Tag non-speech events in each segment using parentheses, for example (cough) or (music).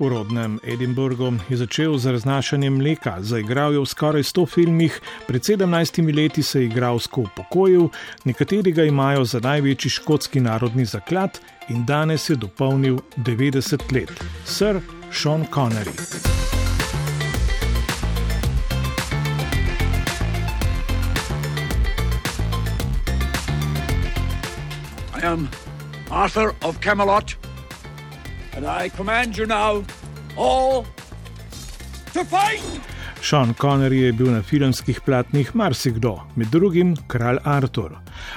V rodnem Edinburgu je začel z raznašanjem mleka, zaigral je v skoraj 100 filmih, pred 17 leti se je igravsko upokojil, nekateri ga imajo za največji škotski narodni zaklad in danes je dopolnil 90 let. Sir Sean Connery. I am Arthur of Camelot, and I command you now all to fight! Sean Connery je bil na filmskih platnih marsikdo, med drugim kralj Artur.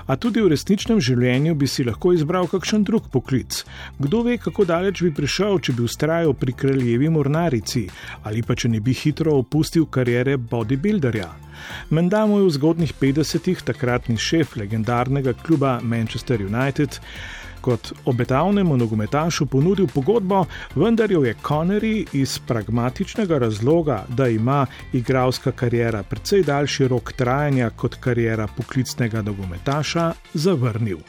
A tudi v resničnem življenju bi si lahko izbral kakšen drug poklic. Kdo ve, kako daleč bi prišel, če bi ustrajal pri kraljevi mornarici ali pa če ne bi hitro opustil karijere bodybuilderja. Menda mu je v zgodnih 50-ih takratni šef legendarnega kluba Manchester United kot obetavnemu nogometašu ponudil pogodbo, vendar jo je Connery iz pragmatičnega razloga, da ima igralska karijera precej daljši rok trajanja kot karijera poklicnega nogometaša, zavrnil.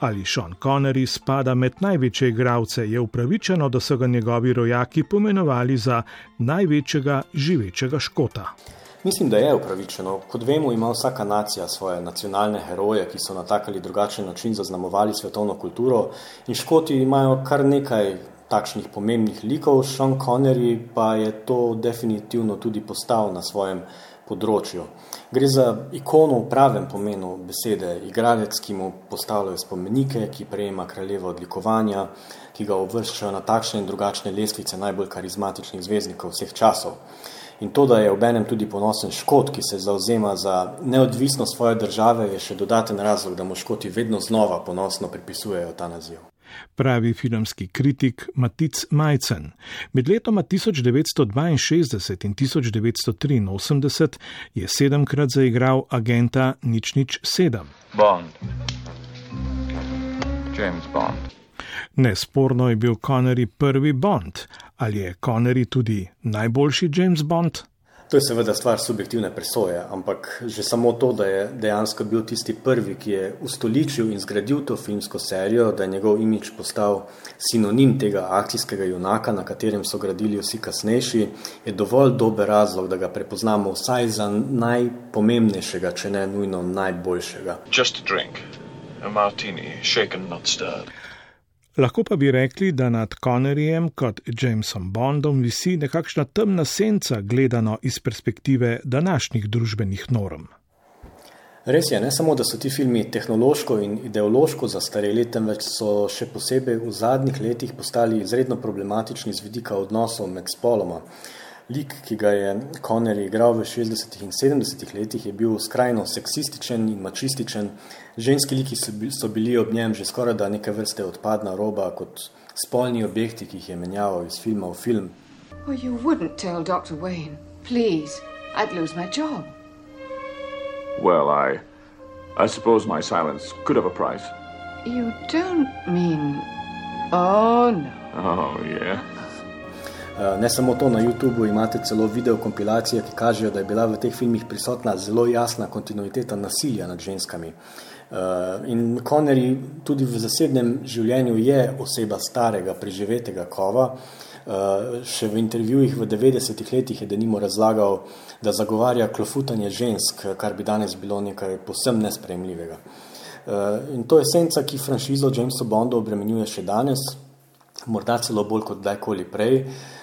Ali Sean Connery spada med največje igralce, je upravičeno, da so ga njegovi rojaki pomenovali za največjega živečega škota. Mislim, da je upravičeno. Kot vemo, ima vsaka nacija svoje nacionalne heroje, ki so na tak ali drugačen način zaznamovali svetovno kulturo in škoti imajo kar nekaj takšnih pomembnih likov, Sean Connery pa je to definitivno tudi postal na svojem področju. Gre za ikono v pravem pomenu besede, igralec, ki mu postavljajo spomenike, ki prejema kraljeva odlikovanja, ki ga uvrščajo na takšne in drugačne lestvice najbolj karizmatičnih zvezdnikov vseh časov. In to, da je obenem tudi ponosen škot, ki se zauzema za neodvisnost svoje države, je še dodaten razlog, da mu škoti vedno znova ponosno pripisujejo ta naziv. Pravi filmski kritik Matic Majcen. Med letoma 1962 in 1983 je sedemkrat zaigral agenta Nič Nič sedem. Bond. James Bond. Nesporno je bil Connery prvi Bond. Ali je Connery tudi najboljši James Bond? To je seveda stvar subjektivne presoje, ampak že samo to, da je dejansko bil tisti prvi, ki je ustoličil in zgradil to filmsko serijo, da je njegov imič postal sinonim tega akcijskega junaka, na katerem so gradili vsi kasnejši, je dovolj dober razlog, da ga prepoznamo vsaj za najpomembnejšega, če ne nujno najboljšega. Just a drink. A martini, shaken, not stirred. Lahko pa bi rekli, da nad Connerjem kot Jamesom Bondom visi nekakšna temna senca, gledano iz perspektive današnjih družbenih norm. Res je, ne samo, da so ti filmi tehnološko in ideološko zastareli, temveč so še posebej v zadnjih letih postali izredno problematični z vidika odnosov med spoloma. Lik, ki ga je Connery igral v 60. in 70. letih, je bil skrajno seksističen in mačističen. Ženski liki so bili ob njem že skoraj da neke vrste odpadna roba, kot spolni objekti, ki jih je menjaval iz filma v film. Oh, you wouldn't tell Dr. Wayne. Please, I'd lose my job. Well, I. I suppose my silence could have a price. You don't mean. Oh, no. Oh, yeah. Ne samo to, na YouTubu imate celo video kompilacije, ki kažejo, da je bila v teh filmih prisotna zelo jasna kontinuiteta nasilja nad ženskami. In Connery tudi v zasebnem življenju je oseba starega, preživetega kova. Še v intervjujih v 90-ih letih je denimo razlagal, da zagovarja klofutanje žensk, kar bi danes bilo nekaj posebno nespremljivega. In to je senca, ki franšizo Jamesa Bonda obremenjuje še danes, morda celo bolj kot kdajkoli prej. Uh,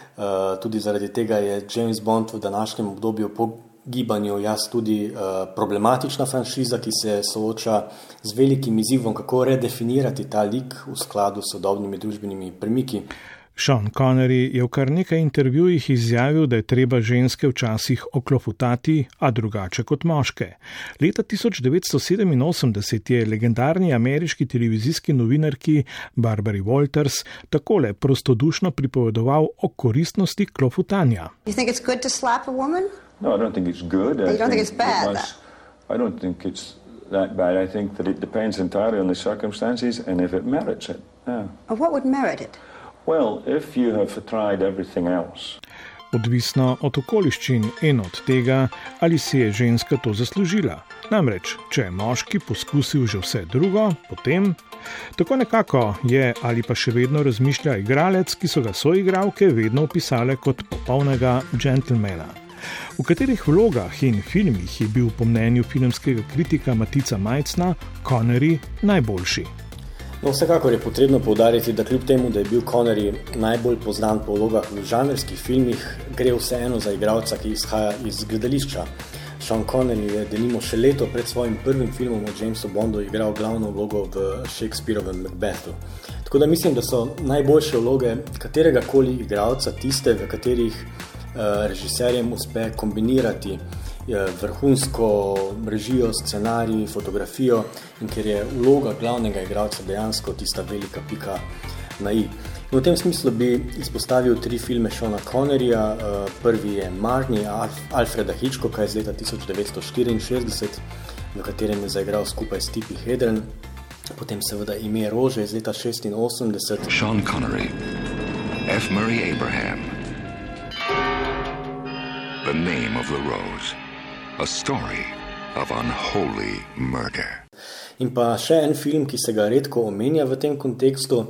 tudi zaradi tega je James Bond v današnjem obdobju po gibanju jaz tudi uh, problematična franšiza, ki se sooča z velikim izzivom, kako redefinirati ta lik v skladu s sodobnimi družbenimi premiki. Sean Connery je v kar nekaj intervjujih izjavil, da je treba ženske včasih oklofutati, a drugače kot moške. Leta 1987 je legendarni ameriški televizijski novinarki Barbari Walters takole prostodušno pripovedoval o koristnosti klofutanja. No, I don't think it's good. I you don't think it's bad? It must, I don't think it's that bad. I think that it depends entirely on the circumstances and if it merits it. Yeah. What would merit it? Well, if you have tried everything else. odvisno od okoliščin in od tega, ali si je ženska to zaslužila. Namreč, če je moški poskusil že vse drugo, potem. Tako nekako je ali pa še vedno razmišlja igralec, ki so ga soigralke vedno opisale kot popolnega džentlmena. V katerih vlogah in filmih je bil po mnenju filmskega kritika Matica Majcna Connery najboljši? No, vsekakor je potrebno povdariti, da kljub temu, da je bil Connery najbolj poznan po vlogah v žanrskih filmih, gre vseeno za igralca, ki izhaja iz gledališča. Sean Connery je denimo še leto pred svojim prvim filmom o Jamesu Bondu igral glavno vlogo v Shakespeareovem Macbethu. Tako da mislim, da so najboljše vloge katerega koli igralca tiste, v katerih uh, režiserjem uspe kombinirati vrhunsko režijo, scenarij, fotografijo in ker je vloga glavnega igralca dejansko tista velika pika na i. In v tem smislu bi izpostavil tri filme Šona Connerija. Eh, prvi je Marni Alfreda Hitchcocka iz leta 1964, v katerem je zaigral skupaj s Tipi Hedren. Potem seveda ime Rože iz leta 86. Sean Connery, F. Murray Abraham, The Name of the Rose. A story of unholy murder. In pa še en film, ki se ga redko omenja v tem kontekstu,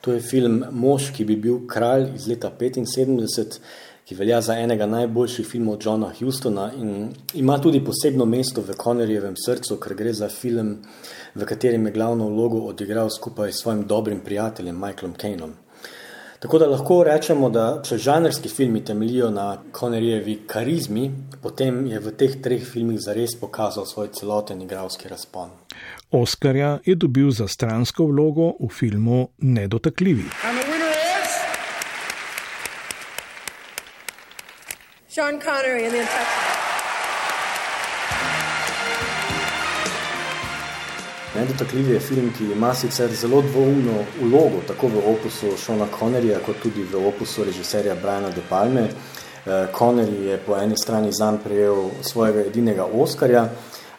to je film Mož, ki bi bil kralj iz leta 75, ki velja za enega najboljših filmov Johna Hustona in ima tudi posebno mesto v Connerjevem srcu, ker gre za film, v katerem je glavno vlogo odigral skupaj s svojim dobrim prijateljem Michaelom Caineom. Tako da lahko rečemo, da če žanrski filmi temeljijo na Connerjevi karizmi, potem je v teh treh filmih zares pokazal svoj celoten igralski razpon. Oskarja je dobil za stransko vlogo v filmu Nedotakljivi. Sean Connery in the infection. Nedotakljivi je film, ki ima sicer zelo dvoumno ulogo, tako v opusu Šona Connerija, kot tudi v opusu režiserja Briana De Palme. Eh, Connery je po eni strani zanj prejel svojega edinega Oskarja,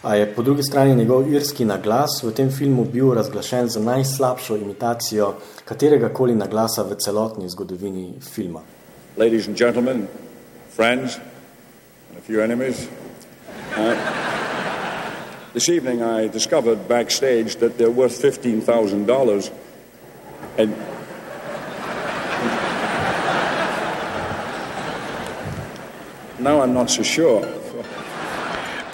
a je po drugi strani njegov irski naglas v tem filmu bil razglašen za najslabšo imitacijo katerega koli naglasa v celotni zgodovini filma. Ladies and gentlemen, friends, and a few enemies, uh, This evening I discovered backstage that they're worth $15,000. And (laughs) now I'm not so sure.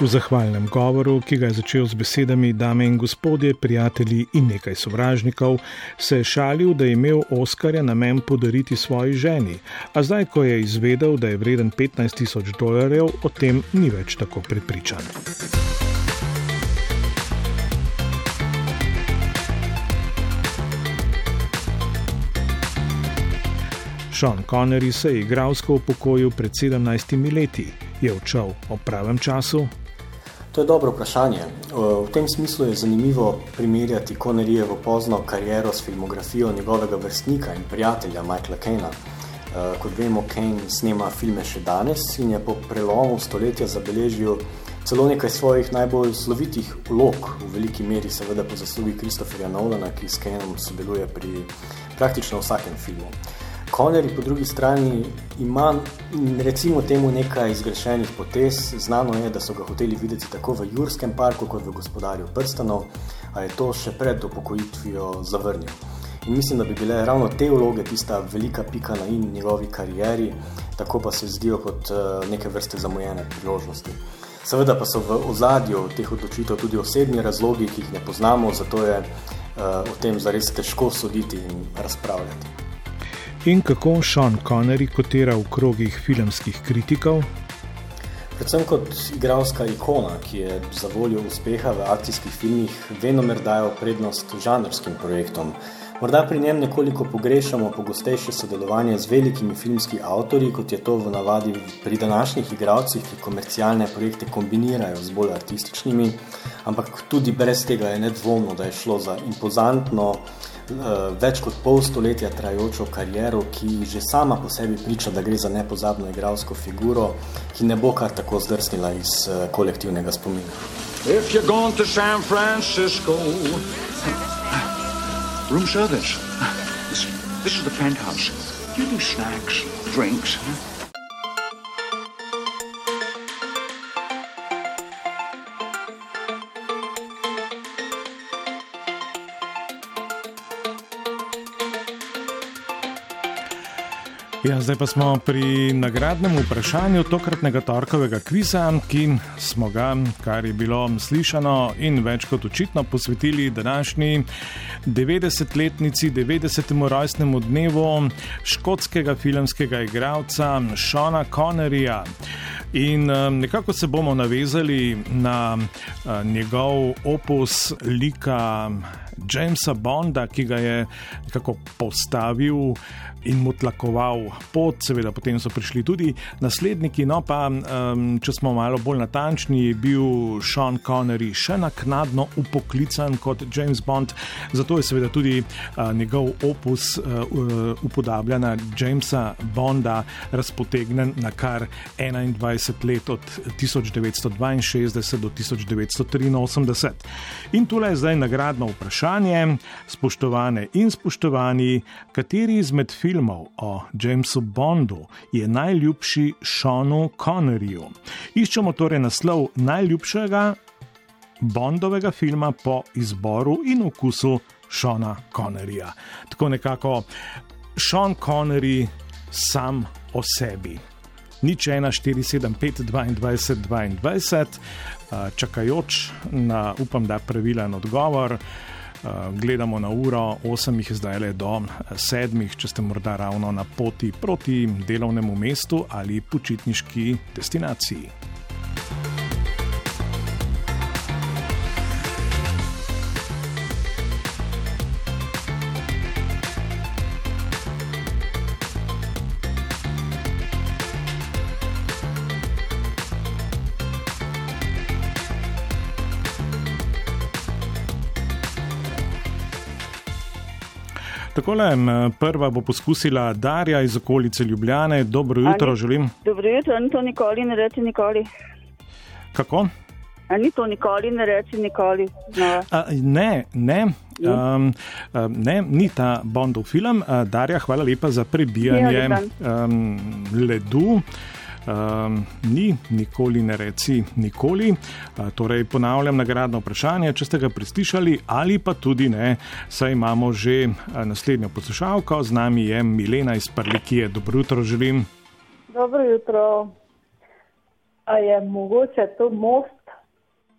V zahvalnem govoru, ki ga je začel z besedami: Dame in gospodje, prijatelji in nekaj sovražnikov, se je šalil, da je imel Oskarja namen podariti svoji ženi, a zdaj, ko je izvedel, da je vreden 15 tisoč dolarjev, o tem ni več tako prepričan. Sean Connery se je igralsko upokojil pred 17 leti. Je odšel ob pravem času? To je dobro vprašanje. V tem smislu je zanimivo primerjati Conneryjevo pozno kariero s filmografijo njegovega vrstnika in prijatelja Michaela Caina. Kot vemo, Kane snema filme še danes in je po prelomu stoletja zabeležil celo nekaj svojih najbolj slovitih vlog, v veliki meri seveda po zaslugi Christopherja Nolana, ki s Kaneom sodeluje pri praktično vsakem filmu. Connery po drugi strani ima recimo temu nekaj izgrešenih potez. Znano je, da so ga hoteli videti tako v Jurskem parku kot v gospodarju prstanov, a je to še pred upokojitvijo zavrnil. In mislim, da bi bile ravno te vloge tista velika pika na in njegovi karieri, tako pa se zdijo kot uh, neke vrste zamujene priložnosti. Seveda pa so v ozadju teh odločitev tudi osebni razlogi, ki jih ne poznamo, zato je uh, o tem zares težko soditi in razpravljati in kako Sean Connery kotira v krogih filmskih kritikov. Predvsem kot igralska ikona, ki je za voljo uspeha v akcijskih filmih venomer dajal prednost žanrskim projektom. Morda pri njem nekoliko pogrešamo pogostejše sodelovanje z velikimi filmskimi avtorji, kot je to v navadi pri današnjih igralcih, ki komercialne projekte kombinirajo z bolj artističnimi, ampak tudi brez tega je nedvomno, da je šlo za impozantno, več kot pol stoletja trajajočo kariero, ki že sama po sebi priča, da gre za nepozabno igralsko figuro, ki ne bo kar tako zdrsnila iz uh, kolektivnega spomina. If you're going to San Francisco, room service. This, this is the penthouse. You do snacks, drinks. Ja, zdaj pa smo pri nagradnem vprašanju tokratnega torkovega kviza, ki smo ga, kar je bilo slišano in več kot očitno, posvetili današnji 90-letnici, 90. rojstnemu dnevu škotskega filmskega igralca Šona Connerija. In nekako se bomo navezali na njegov opus lika Jamesa Bonda, ki ga je nekako postavil in mu tlakoval pot, seveda potem so prišli tudi nasledniki. No, pa um, če smo malo bolj natančni, je bil Sean Connery še naknadno upoklican kot James Bond, zato je seveda tudi uh, njegov opus uh, upodabljanja Jamesa Bonda razpotegnen na kar 21 let od 1962 do 1983. In tule je zdaj nagradno vprašanje, spoštovane in spoštovani, kateri izmed filmov o Jamesu Bondu je najljubši Seanu Connerju. Iščemo torej naslov najljubšega Bondovega filma po izboru in okusu Seana Connerja. Tako nekako Sean Connery sam o sebi. Nič 1, 4, 7, 5, 22, 22, čakajoč na, upam, da pravilen odgovor. Eh, gledamo na uro, 8 jih zdaj le do 7, če ste morda ravno na poti proti delovnemu mestu ali počitniški destinaciji. Takole, prva bo poskusila Darja iz okolice Ljubljane. Dobro jutro, Ali, želim. Dobro jutro, ni to nikoli, ne reči nikoli. Kako? A ni to nikoli, ne reči nikoli. No. A, ne, ne. Um, ne, ni ta Bondov film. Darja, hvala lepa za prebijanje um, ledu. Um, ni, nikoli ne reci, nikoli. Uh, torej, ponavljam nagradno vprašanje, če ste ga preslišali, ali pa tudi ne, saj imamo že naslednjo poslušalko, z nami je Milena iz Parlikije. Dobro jutro, želim. Dobro jutro. A je mogoče to most?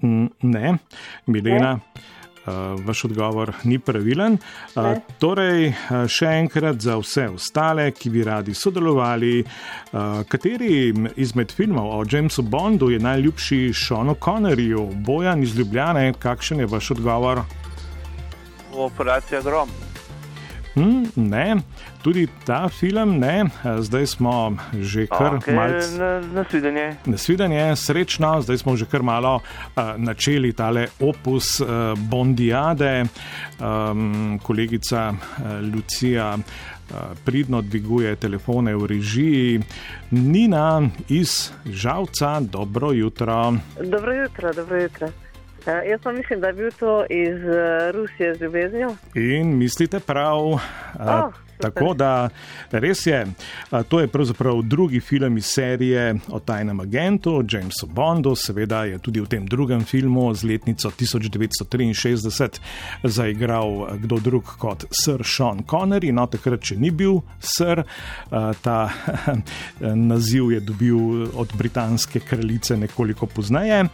Mm, ne, Milena. Ne. Uh, vaš odgovor ni pravilen. Uh, torej, še enkrat za vse ostale, ki bi radi sodelovali, uh, kateri izmed filmov o Jamesu Bondu je najljubši Seanu Connerju, Bojan iz Ljubljane, kakšen je vaš odgovor? Operacija Grom. Hmm, ne, tudi ta film ne, zdaj smo že kar okay, malce. Nasvidenje. Nasvidenje, srečno, zdaj smo že kar malo uh, načeli tale opus uh, Bondiade. Um, kolegica uh, Lucija uh, pridno dviguje telefone v režiji. Nina iz Žavca, dobro jutro. Dobro jutro, dobro jutro. Uh, jaz pa mislim, da je bil to iz uh, Rusije z ljubeznijo. In mislite prav. Uh, Oh, Tako da res je, to je pravzaprav drugi film iz serije o tajnem agentu, Jamesu Bondu, seveda je tudi v tem drugem filmu z letnico 1963 zaigral kdo drug kot Sir Sean Connery, no takrat, če ni bil Sir, ta (laughs) naziv je dobil od britanske kraljice nekoliko pozneje.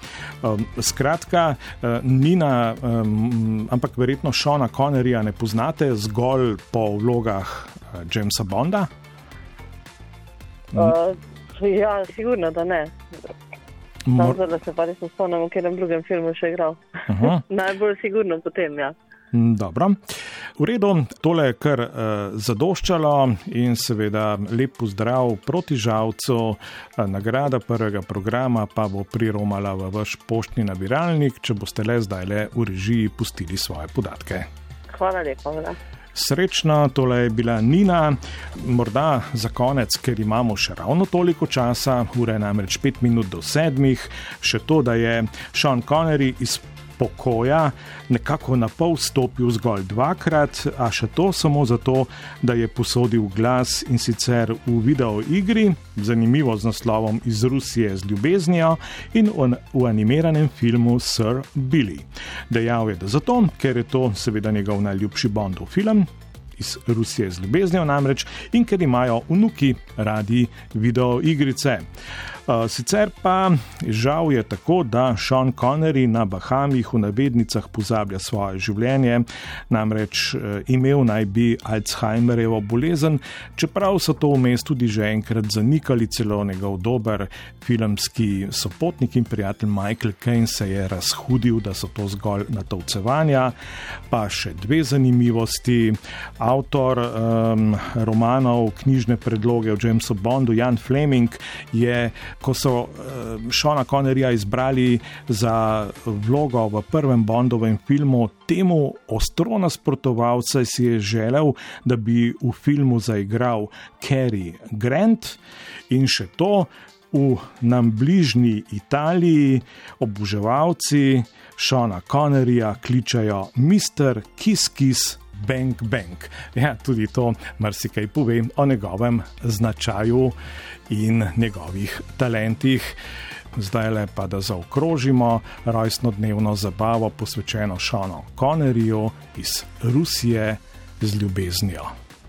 Skratka, Nina, ampak verjetno Seana Conneryja ne poznate zgolj po vlogah Jamesa Bonda. Uh, ja, sigurno, da ne. Mor- Samo da se pa res spomnim, v katerem drugem filmu še igral. Aha. (laughs) Najbolj sigurno potem, ja. Mm, Dobro. V redu, tole je kar uh, zadoščalo in seveda lep pozdrav proti žalcu. Uh, nagrada prvega programa pa bo priromala v vaš poštni nabiralnik, če boste le zdaj le v režiji pustili svoje podatke. Hvala lepa. Vla. Srečno, tole je bila Nina, morda za konec, ker imamo še ravno toliko časa, ura je namreč 5 minut do 7, še to, da je Sean Connery iz pokoja nekako na pol stopil zgolj dvakrat, a še to samo zato, da je posodil glas in sicer v video igri, zanimivo z naslovom Iz Rusije z ljubeznijo in v, animiranem filmu Sir Billy. Dejal je, da zato, ker je to seveda njegov najljubši Bondov film. iz Rusije z ljubeznijo namreč in ker imajo vnuki radi video igrice. Sicer pa žal je tako, da Sean Connery na Bahamih v navednicah pozablja svoje življenje, namreč imel naj bi Alzheimerjevo bolezen, čeprav so to vmes tudi že enkrat zanikali, celo njegov dober filmski sopotnik in prijatelj Michael Caine se je razhudil, da so to zgolj natovcevanja. Pa še dve zanimivosti. Avtor um, romanov, knjižne predloge o Jamesu Bondu, Jan Fleming, je ko so Šona uh, Connerja izbrali za vlogo v prvem Bondovem filmu, temu ostro nasprotoval, saj si je želel, da bi v filmu zaigral Cary Grant in še to. V nam bližnji Italiji oboževalci Šona Connerja kličajo Mr. Kiss Kiss Bang Bang. Ja, tudi to marsikaj pove o njegovem značaju in njegovih talentih. Zdaj le pa, da zaokrožimo rojstnodnevno zabavo posvečeno Šonu Connerju iz Rusije z ljubeznijo.